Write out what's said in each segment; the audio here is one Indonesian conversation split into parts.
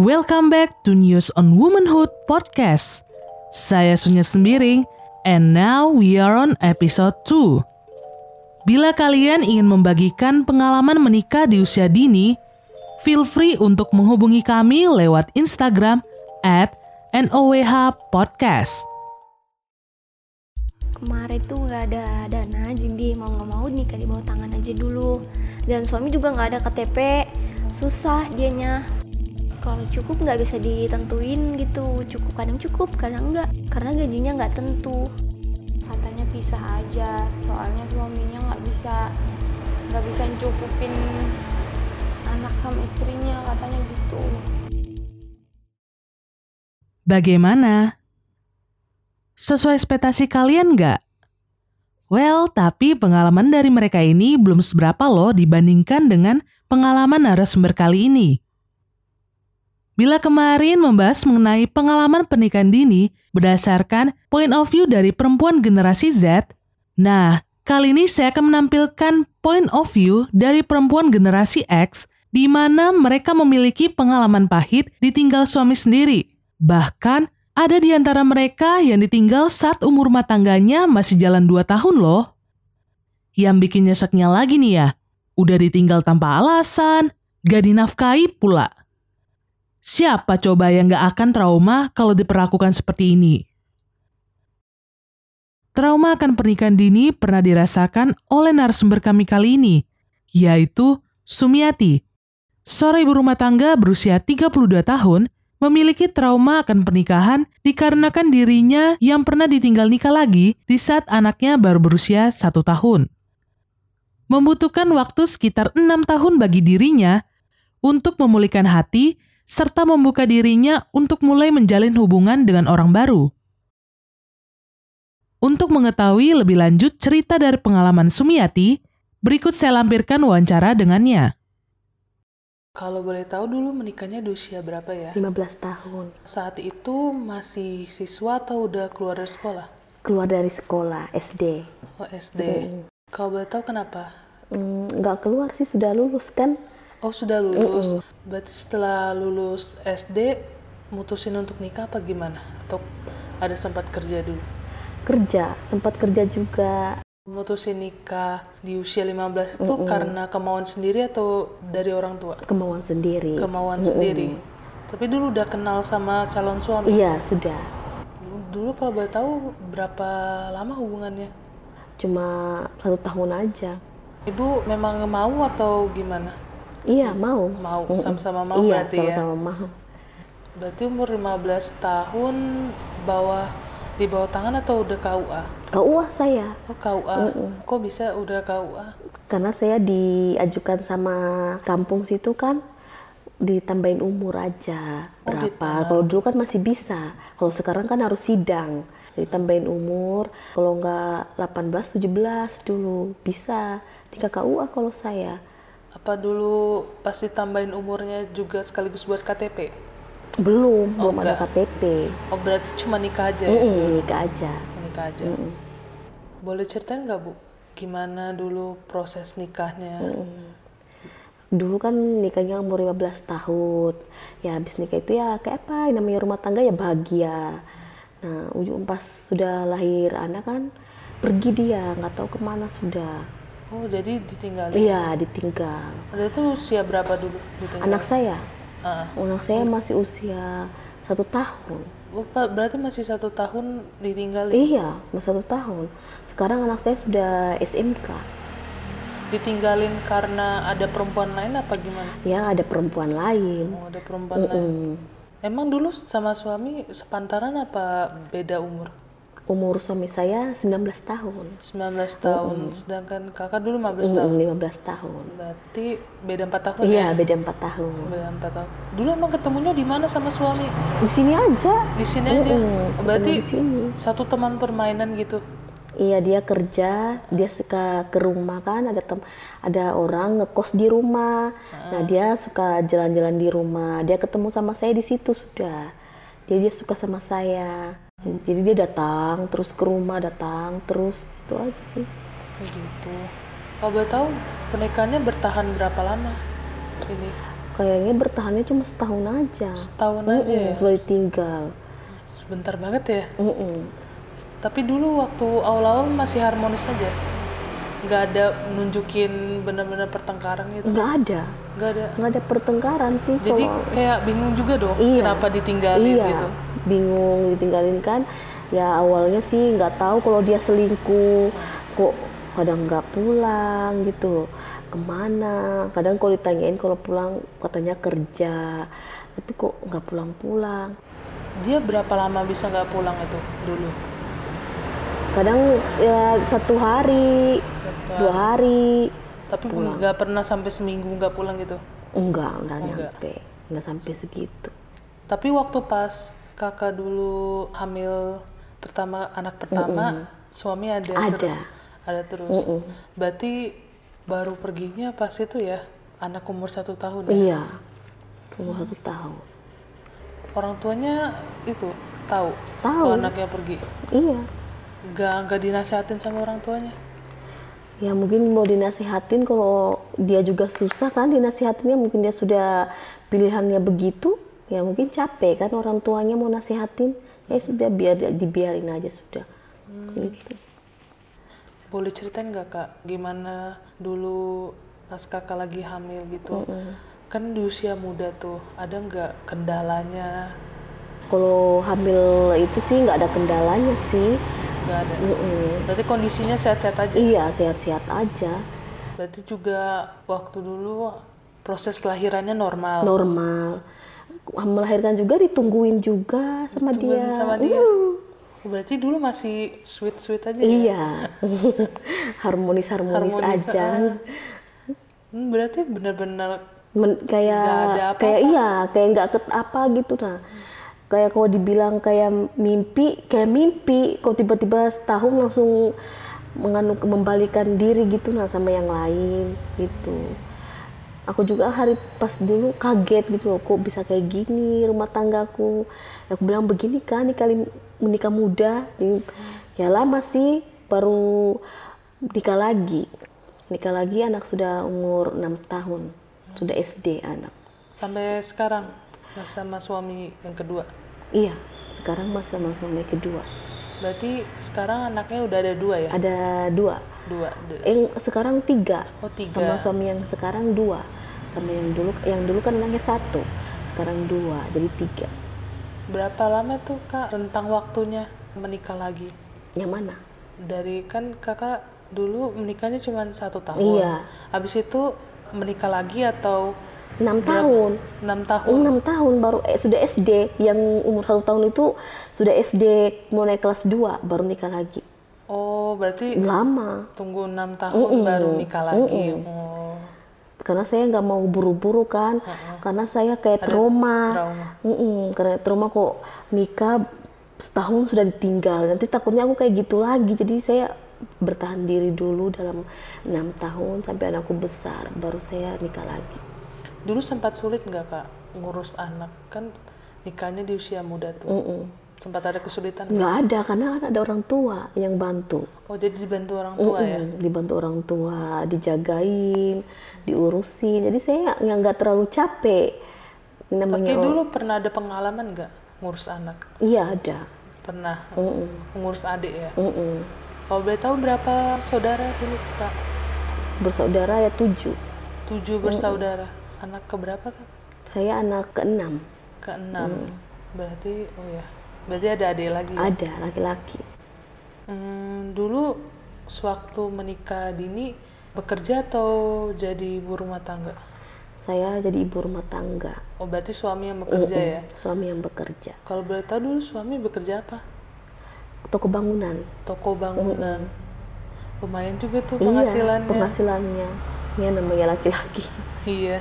Welcome back to News on Womanhood Podcast. Saya Sunya Sembiring, and now we are on episode 2. Bila kalian ingin membagikan pengalaman menikah di usia dini, feel free untuk menghubungi kami lewat Instagram at NOWH Podcast. kemarin tuh nggak ada dana jadi mau nggak mau nikah di bawah tangan aja dulu dan suami juga nggak ada KTP susah dianya kalau cukup nggak bisa ditentuin gitu cukup kadang cukup kadang enggak karena gajinya nggak tentu katanya pisah aja soalnya suaminya nggak bisa nggak bisa cukupin anak sama istrinya katanya gitu Bagaimana? Sesuai ekspektasi kalian nggak? Well, tapi pengalaman dari mereka ini belum seberapa loh dibandingkan dengan pengalaman narasumber kali ini. Bila kemarin membahas mengenai pengalaman pernikahan dini berdasarkan point of view dari perempuan generasi Z, nah, kali ini saya akan menampilkan point of view dari perempuan generasi X di mana mereka memiliki pengalaman pahit ditinggal suami sendiri. Bahkan ada di antara mereka yang ditinggal saat umur rumah tangganya masih jalan 2 tahun loh. Yang bikin nyeseknya lagi nih ya, udah ditinggal tanpa alasan, gak dinafkahi pula. Siapa coba yang gak akan trauma kalau diperlakukan seperti ini? Trauma akan pernikahan dini pernah dirasakan oleh narasumber kami kali ini, yaitu Sumiati. Seorang ibu rumah tangga berusia 32 tahun memiliki trauma akan pernikahan dikarenakan dirinya yang pernah ditinggal nikah lagi di saat anaknya baru berusia satu tahun. Membutuhkan waktu sekitar enam tahun bagi dirinya untuk memulihkan hati serta membuka dirinya untuk mulai menjalin hubungan dengan orang baru. Untuk mengetahui lebih lanjut cerita dari pengalaman Sumiati, berikut saya lampirkan wawancara dengannya. Kalau boleh tahu dulu menikahnya di usia berapa ya? 15 tahun Saat itu masih siswa atau udah keluar dari sekolah? keluar dari sekolah SD Oh SD. Kalau boleh tahu kenapa? Hmm, nggak keluar sih sudah lulus kan Oh sudah lulus. Berarti setelah lulus SD mutusin untuk nikah apa gimana? Atau ada sempat kerja dulu? kerja sempat kerja juga Mutusin nikah di usia 15 itu karena kemauan sendiri atau dari orang tua? kemauan sendiri Kemauan sendiri. Tapi dulu udah kenal sama calon suami. iya sudah Dulu kalau boleh tahu berapa lama hubungannya? cuma satu tahun aja Ibu memang mau atau gimana? Iya mau. Mau, sama-sama mau iya berarti ya? sama-sama mau. Berarti umur 15 tahun bawah di bawah tangan atau udah KUA? KUA saya. Oh KUA, kok bisa udah KUA? karena saya diajukan sama kampung situ kan ditambahin umur aja. Oh, berapa? kalau dulu kan masih bisa. Kalau sekarang kan harus sidang. Ditambahin umur. Kalau nggak 18 17 dulu. Bisa. Di KUA kalau saya Apa dulu pas ditambahin umurnya juga sekaligus buat KTP? belum Oh, belum ada enggak. KTP Oh berarti cuma nikah aja ya? Mm-mm, nikah aja Nikah aja. Boleh ceritain nggak Bu? Gimana dulu proses nikahnya? dulu kan nikahnya umur 15 tahun ya habis nikah itu ya kayak apa namanya rumah tangga ya bahagia nah ujung pas sudah lahir anak kan pergi dia nggak tahu ke mana sudah Oh jadi ditinggalin? iya ditinggal Ada itu usia berapa dulu ditinggal? anak saya Ah. anak saya masih usia satu tahun Oh, berarti masih satu tahun ditinggalin? iya masih satu tahun sekarang anak saya sudah SMK Ditinggalin karena ada perempuan lain apa gimana? ya ada perempuan lain Oh, ada perempuan lain. Mm. Emang dulu sama suami sepantaran apa beda umur? Umur suami saya 19 tahun 19 tahun, sedangkan kakak dulu 15 tahun. Mm, 15 tahun Berarti beda 4 tahun iya ya? beda empat tahun Beda 4 tahun. Dulu emang ketemunya di mana sama suami? di sini aja Di sini aja. Mm-mm, Berarti di sini. satu teman permainan gitu. Iya dia kerja, dia suka ke rumah kan ada tem ada orang ngekos di rumah. Nah dia suka jalan-jalan di rumah. Dia ketemu sama saya di situ sudah. Dia dia suka sama saya. Jadi dia datang terus ke rumah datang terus itu aja sih. Kayak gitu. Kalau boleh tahu pernikahannya bertahan berapa lama? Ini kayaknya bertahannya cuma setahun aja Setahun aja Mm-mm, ya? setelah ditinggal Sebentar banget ya. Mm-mm. Tapi dulu waktu awal-awal masih harmonis aja. Nggak ada nunjukin benar-benar pertengkaran gitu. nggak ada Nggak ada. nggak ada pertengkaran sih Jadi kalau kayak bingung juga dong Iya. kenapa ditinggalin iya gitu. bingung ditinggalin kan ya awalnya sih nggak tahu kalau dia selingkuh kok kadang nggak pulang gitu ke mana kadang kalau ditanyain kalau pulang katanya kerja tapi kok nggak pulang-pulang Dia berapa lama bisa nggak pulang itu dulu? kadang ya satu hari dua hari Tapi Pulang. nggak pernah sampai seminggu nggak pulang gitu. enggak enggak Oh, nyampe enggak sampai segitu Tapi waktu pas kakak dulu hamil pertama anak pertama, suami ada ada ter- ada terus. Mm-mm. Berarti baru perginya pas itu ya anak umur satu tahun ya. iya umur satu tahun Orang tuanya itu tahu Tahu. anaknya pergi. iya Nggak nggak dinasehatin sama orang tuanya. Ya mungkin mau dinasihatin kalau dia juga susah kan dinasihatinnya mungkin dia sudah pilihannya begitu ya mungkin capek kan orang tuanya mau nasihatin ya sudah biar dibiarin aja sudah. Gitu. Boleh ceritain nggak kak gimana dulu pas kakak lagi hamil gitu? Kan di usia muda tuh ada nggak kendalanya? kalau hamil itu sih nggak ada kendalanya sih Nggak ada. Mm-mm. Berarti kondisinya sehat-sehat aja. iya sehat-sehat aja Berarti juga waktu dulu proses lahirannya normal. normal melahirkan juga ditungguin juga sama Ditungguin dia sama dia. Mm. Berarti dulu masih sweet-sweet aja ya? iya harmonis harmonis Harmonis, aja ah. Hmm, berarti benar-benar Men- kayak ada kayak iya kayak nggak ket apa gitu nah kayak kalau dibilang kayak mimpi kayak mimpi kok tiba-tiba setahun langsung menganu membalikan diri gitu nah sama yang lain gitu. Aku juga hari pas dulu kaget gitu loh kok bisa kayak gini rumah tanggaku. Aku bilang begini kan ini kali menikah muda. Ya lama sih baru nikah lagi. Nikah lagi anak sudah umur enam tahun sudah SD anak. Sampai sekarang sama suami yang kedua. iya sekarang masa masa suami kedua Berarti sekarang anaknya udah ada dua ya? ada dua Dua. Yang sekarang tiga Oh tiga. sama suami yang sekarang dua sama yang dulu yang dulu kan anaknya satu sekarang dua jadi tiga Berapa lama tuh kak rentang waktunya menikah lagi? yang mana Dari kan kakak dulu menikahnya cuma satu tahun. Iya. Habis itu menikah lagi atau enam tahun. Enam tahun? enam tahun baru eh, sudah SD yang umur satu tahun itu sudah SD mau naik kelas 2 baru nikah lagi. Oh berarti lama. tunggu enam tahun baru nikah lagi. Oh. Karena saya nggak mau buru-buru kan. Karena saya kayak trauma, trauma. Mm-mm, karena trauma kok nikah setahun sudah ditinggal. Nanti takutnya aku kayak gitu lagi. Jadi saya bertahan diri dulu dalam enam tahun sampai anakku besar baru saya nikah lagi Dulu sempat sulit nggak kak ngurus anak? Kan nikahnya di usia muda tuh. Mm-mm. Sempat ada kesulitan? nggak ada karena kan ada orang tua yang bantu Oh jadi dibantu orang tua ya? Mm-mm, dibantu orang tua dijagain diurusin jadi saya nggak nggak terlalu capek Tapi namanya oh, dulu pernah ada pengalaman nggak ngurus anak? iya ada Pernah Mm-mm, ngurus adik ya? mm-mm. Kalau boleh tahu berapa saudara dulu kak? bersaudara ya tujuh Tujuh bersaudara. Anak keberapa kak? saya anak keenam Keenam. Berarti oh ya. Berarti ada adik lagi. ya? ada laki-laki Hmm, dulu sewaktu menikah dini bekerja atau jadi ibu rumah tangga? saya jadi ibu rumah tangga Oh berarti suami yang bekerja Mm-mm, ya? suami yang bekerja Kalau boleh tahu dulu suami bekerja apa? toko bangunan Toko bangunan. Lumayan juga tuh iya penghasilannya. Penghasilannya ya namanya laki-laki Iya.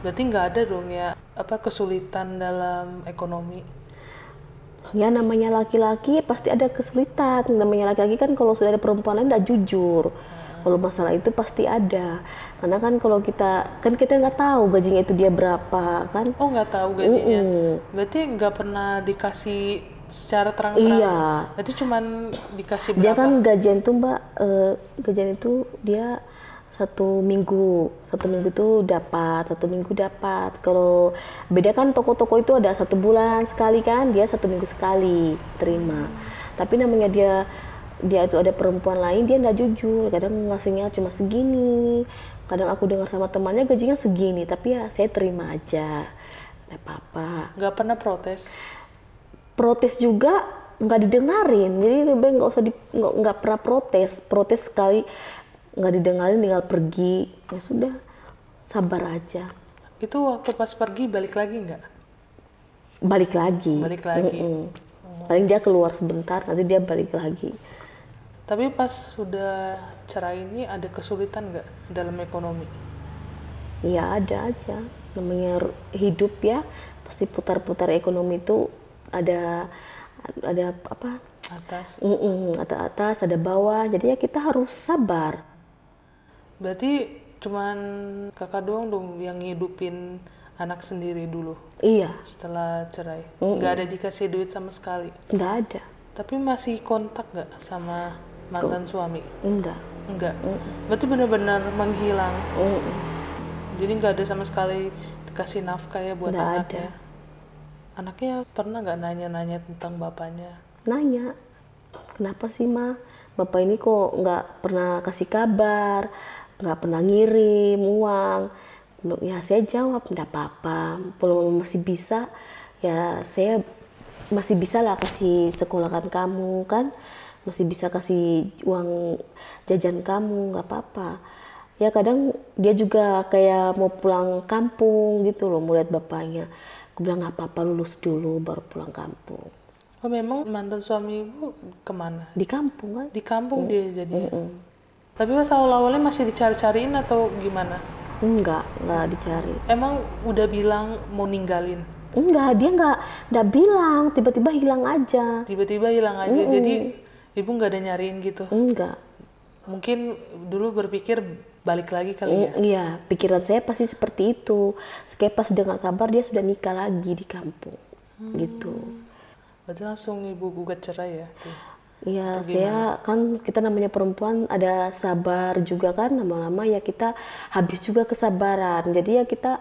Berarti nggak ada dong ya apa kesulitan dalam ekonomi? ya namanya laki-laki pasti ada kesulitan namanya laki-laki kan kalau sudah ada perempuan lain tidak jujur kalau masalah itu pasti ada karena kan kalau kita kan kita nggak tahu gajinya itu dia berapa kan Oh nggak tahu gajinya. Mm-mm. Berarti nggak pernah dikasih secara terang-terang. Iya. Berarti cuman dikasih berapa? dia kan gajian tuh mbak eh, gajian itu dia satu minggu satu minggu tuh dapat satu minggu dapat. Kalau beda kan toko-toko itu ada satu bulan sekali kan dia satu minggu sekali terima. Tapi namanya dia dia itu ada perempuan lain dia nggak jujur. Kadang ngasihnya cuma segini. Kadang aku dengar sama temannya gajinya segini tapi ya saya terima aja. Nggak apa-apa. Nggak pernah protes? Protes juga nggak didengarin. Jadi lebih nggak usah di, nggak nggak pernah protes. Protes sekali nggak didengarin tinggal pergi. Ya sudah sabar aja. Itu waktu pas pergi balik lagi nggak? Balik lagi. Balik lagi. Mm-mm. paling dia keluar sebentar nanti dia balik lagi. Tapi pas sudah cerai ini ada kesulitan nggak dalam ekonomi? Ya ada aja. Namanya hidup ya. Pasti putar-putar ekonomi itu ada ada apa? Atas. Mm-mm, atas atas ada bawah. Jadi ya kita harus sabar berarti cuman kakak doang dong yang ngidupin anak sendiri dulu? Iya. Setelah cerai? Nggak ada dikasih duit sama sekali? Nggak ada. Tapi masih kontak nggak sama mantan suami? Enggak enggak berarti benar-benar menghilang? Mm-mm. jadi nggak ada sama sekali dikasih nafkah ya buat Nggak anaknya? anaknya pernah nggak nanya-nanya tentang bapaknya? Nanya. Kenapa sih ma? Bapak ini kok nggak pernah kasih kabar nggak pernah ngirim uang. Ya saya jawab nggak apa-apa belum masih bisa. Ya saya masih bisa lah kasih sekolahkan kamu kan? Masih bisa kasih uang jajan kamu nggak apa-apa. Ya kadang dia juga kayak mau pulang kampung gitu loh mau lihat bapaknya. Aku bilang nggak apa-apa lulus dulu baru pulang kampung. Oh memang mantan suami ibu ke mana? Di kampung kan? Di kampung dia jadi? Mm-mm. Tapi pas awal-awalnya masih dicari-cariin atau gimana? Enggak enggak dicari. Emang udah bilang mau ninggalin? Enggak dia enggak enggak bilang. Tiba-tiba hilang aja. Tiba-tiba hilang aja. Jadi ibu nggak ada nyariin gitu? Enggak. Mungkin dulu berpikir balik lagi kali ya? Mm, iya pikiran saya pasti seperti itu. Sekali pas dengar kabar dia sudah nikah lagi di kampung. Gitu. Berarti langsung ibu gugat cerai ya Iya, saya kan kita namanya perempuan ada sabar juga kan lama-lama ya kita habis juga kesabaran. Jadi ya kita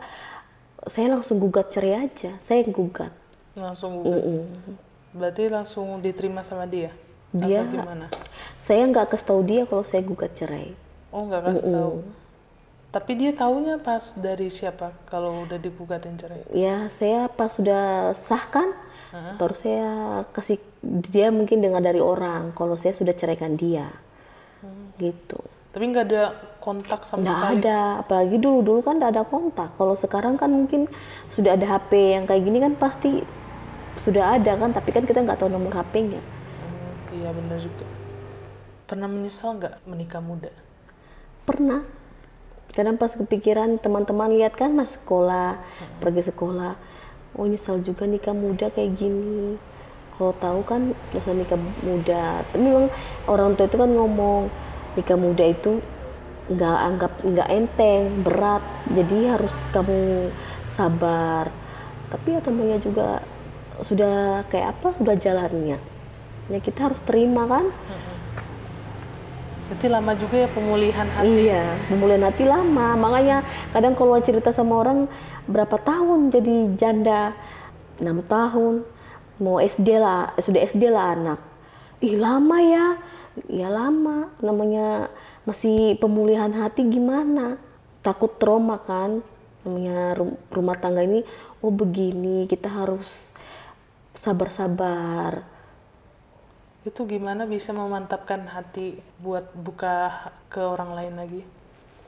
saya langsung gugat cerai aja. Saya yang gugat. langsung gugat Mm-mm. berarti langsung diterima sama dia Dia- atau gimana Saya nggak kasih tahu dia kalau saya gugat cerai. oh nggak kasih tahu tapi dia taunya pas dari siapa kalau udah digugatin cerai Ya, saya pas sudah sah kan, baru saya kasih dia mungkin dengar dari orang kalau saya sudah ceraikan dia. Gitu. tapi nggak ada kontak sama Nggak sekali ada, apalagi dulu-dulu kan nggak ada kontak. Kalau sekarang kan mungkin sudah ada HP yang kayak gini kan pasti sudah ada kan, tapi kan kita nggak tahu nomor HP-nya. Hmm, iya benar juga pernah menyesal nggak menikah muda Pernah. Kadang pas kepikiran teman-teman lihat kan mas sekolah, pergi sekolah. Oh nyesal juga nikah muda kayak gini. Kalau tahu kan dosa nikah muda. Tapi memang orang tua itu kan ngomong nikah muda itu nggak anggap nggak enteng, berat. Jadi harus kamu sabar. Tapi ya namanya juga sudah kayak apa? Sudah jalannya. Ya kita harus terima kan? Berarti lama juga ya pemulihan hati Iya, pemulihan hati lama. Makanya kadang kalau cerita sama orang berapa tahun jadi janda, enam tahun, mau SD lah, sudah SD lah anak. Ih lama ya, ya lama. Namanya masih pemulihan hati gimana? Takut trauma kan? Namanya rum- rumah tangga ini, oh begini, kita harus sabar-sabar. Itu gimana bisa memantapkan hati buat buka ke orang lain lagi?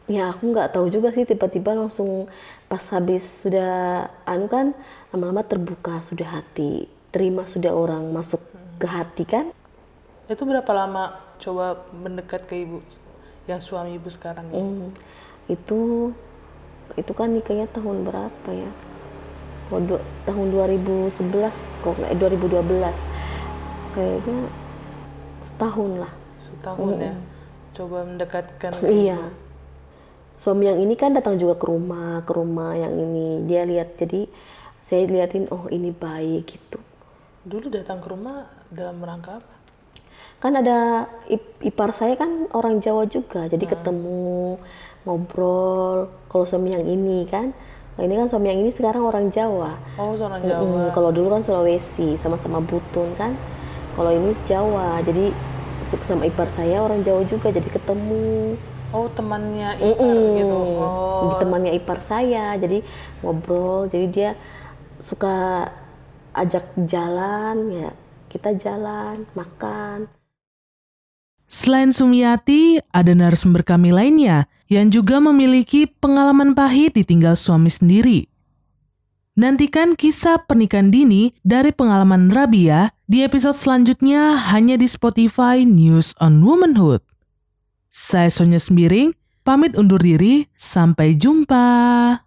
Ya aku nggak tahu juga sih tiba-tiba langsung pas habis sudah anu kan lama-lama terbuka sudah hati terima sudah orang masuk ke hati kan? Itu berapa lama coba mendekat ke ibu yang suami ibu sekarang ini? Hmm, itu itu kan nikahnya tahun berapa ya? Oh, du- tahun 2011 kok nggak eh, 2012 kayaknya setahun lah. Setahun ya? Coba mendekatkan ke iya. suami yang ini kan datang juga ke rumah ke rumah yang ini. Dia lihat jadi saya liatin oh ini baik gitu. Dulu datang ke rumah dalam rangka apa? Kan ada ip- ipar saya kan orang Jawa juga jadi ketemu ngobrol. Kalau suami yang ini kan nah ini kan suami yang ini sekarang orang Jawa. Oh, Mm-mm, Jawa. kalau dulu kan Sulawesi sama-sama Butun kan kalau ini Jawa jadi sama ipar saya orang Jawa juga jadi ketemu Oh, temannya ipar Mm-mm. gitu. Oh. temannya ipar saya jadi ngobrol jadi dia suka ajak jalan ya kita jalan makan Selain Sumiati, ada narasumber kami lainnya yang juga memiliki pengalaman pahit ditinggal suami sendiri. Nantikan kisah pernikahan dini dari pengalaman Rabia di episode selanjutnya hanya di Spotify News on Womanhood. Saya Sonya Sembiring, pamit undur diri, sampai jumpa.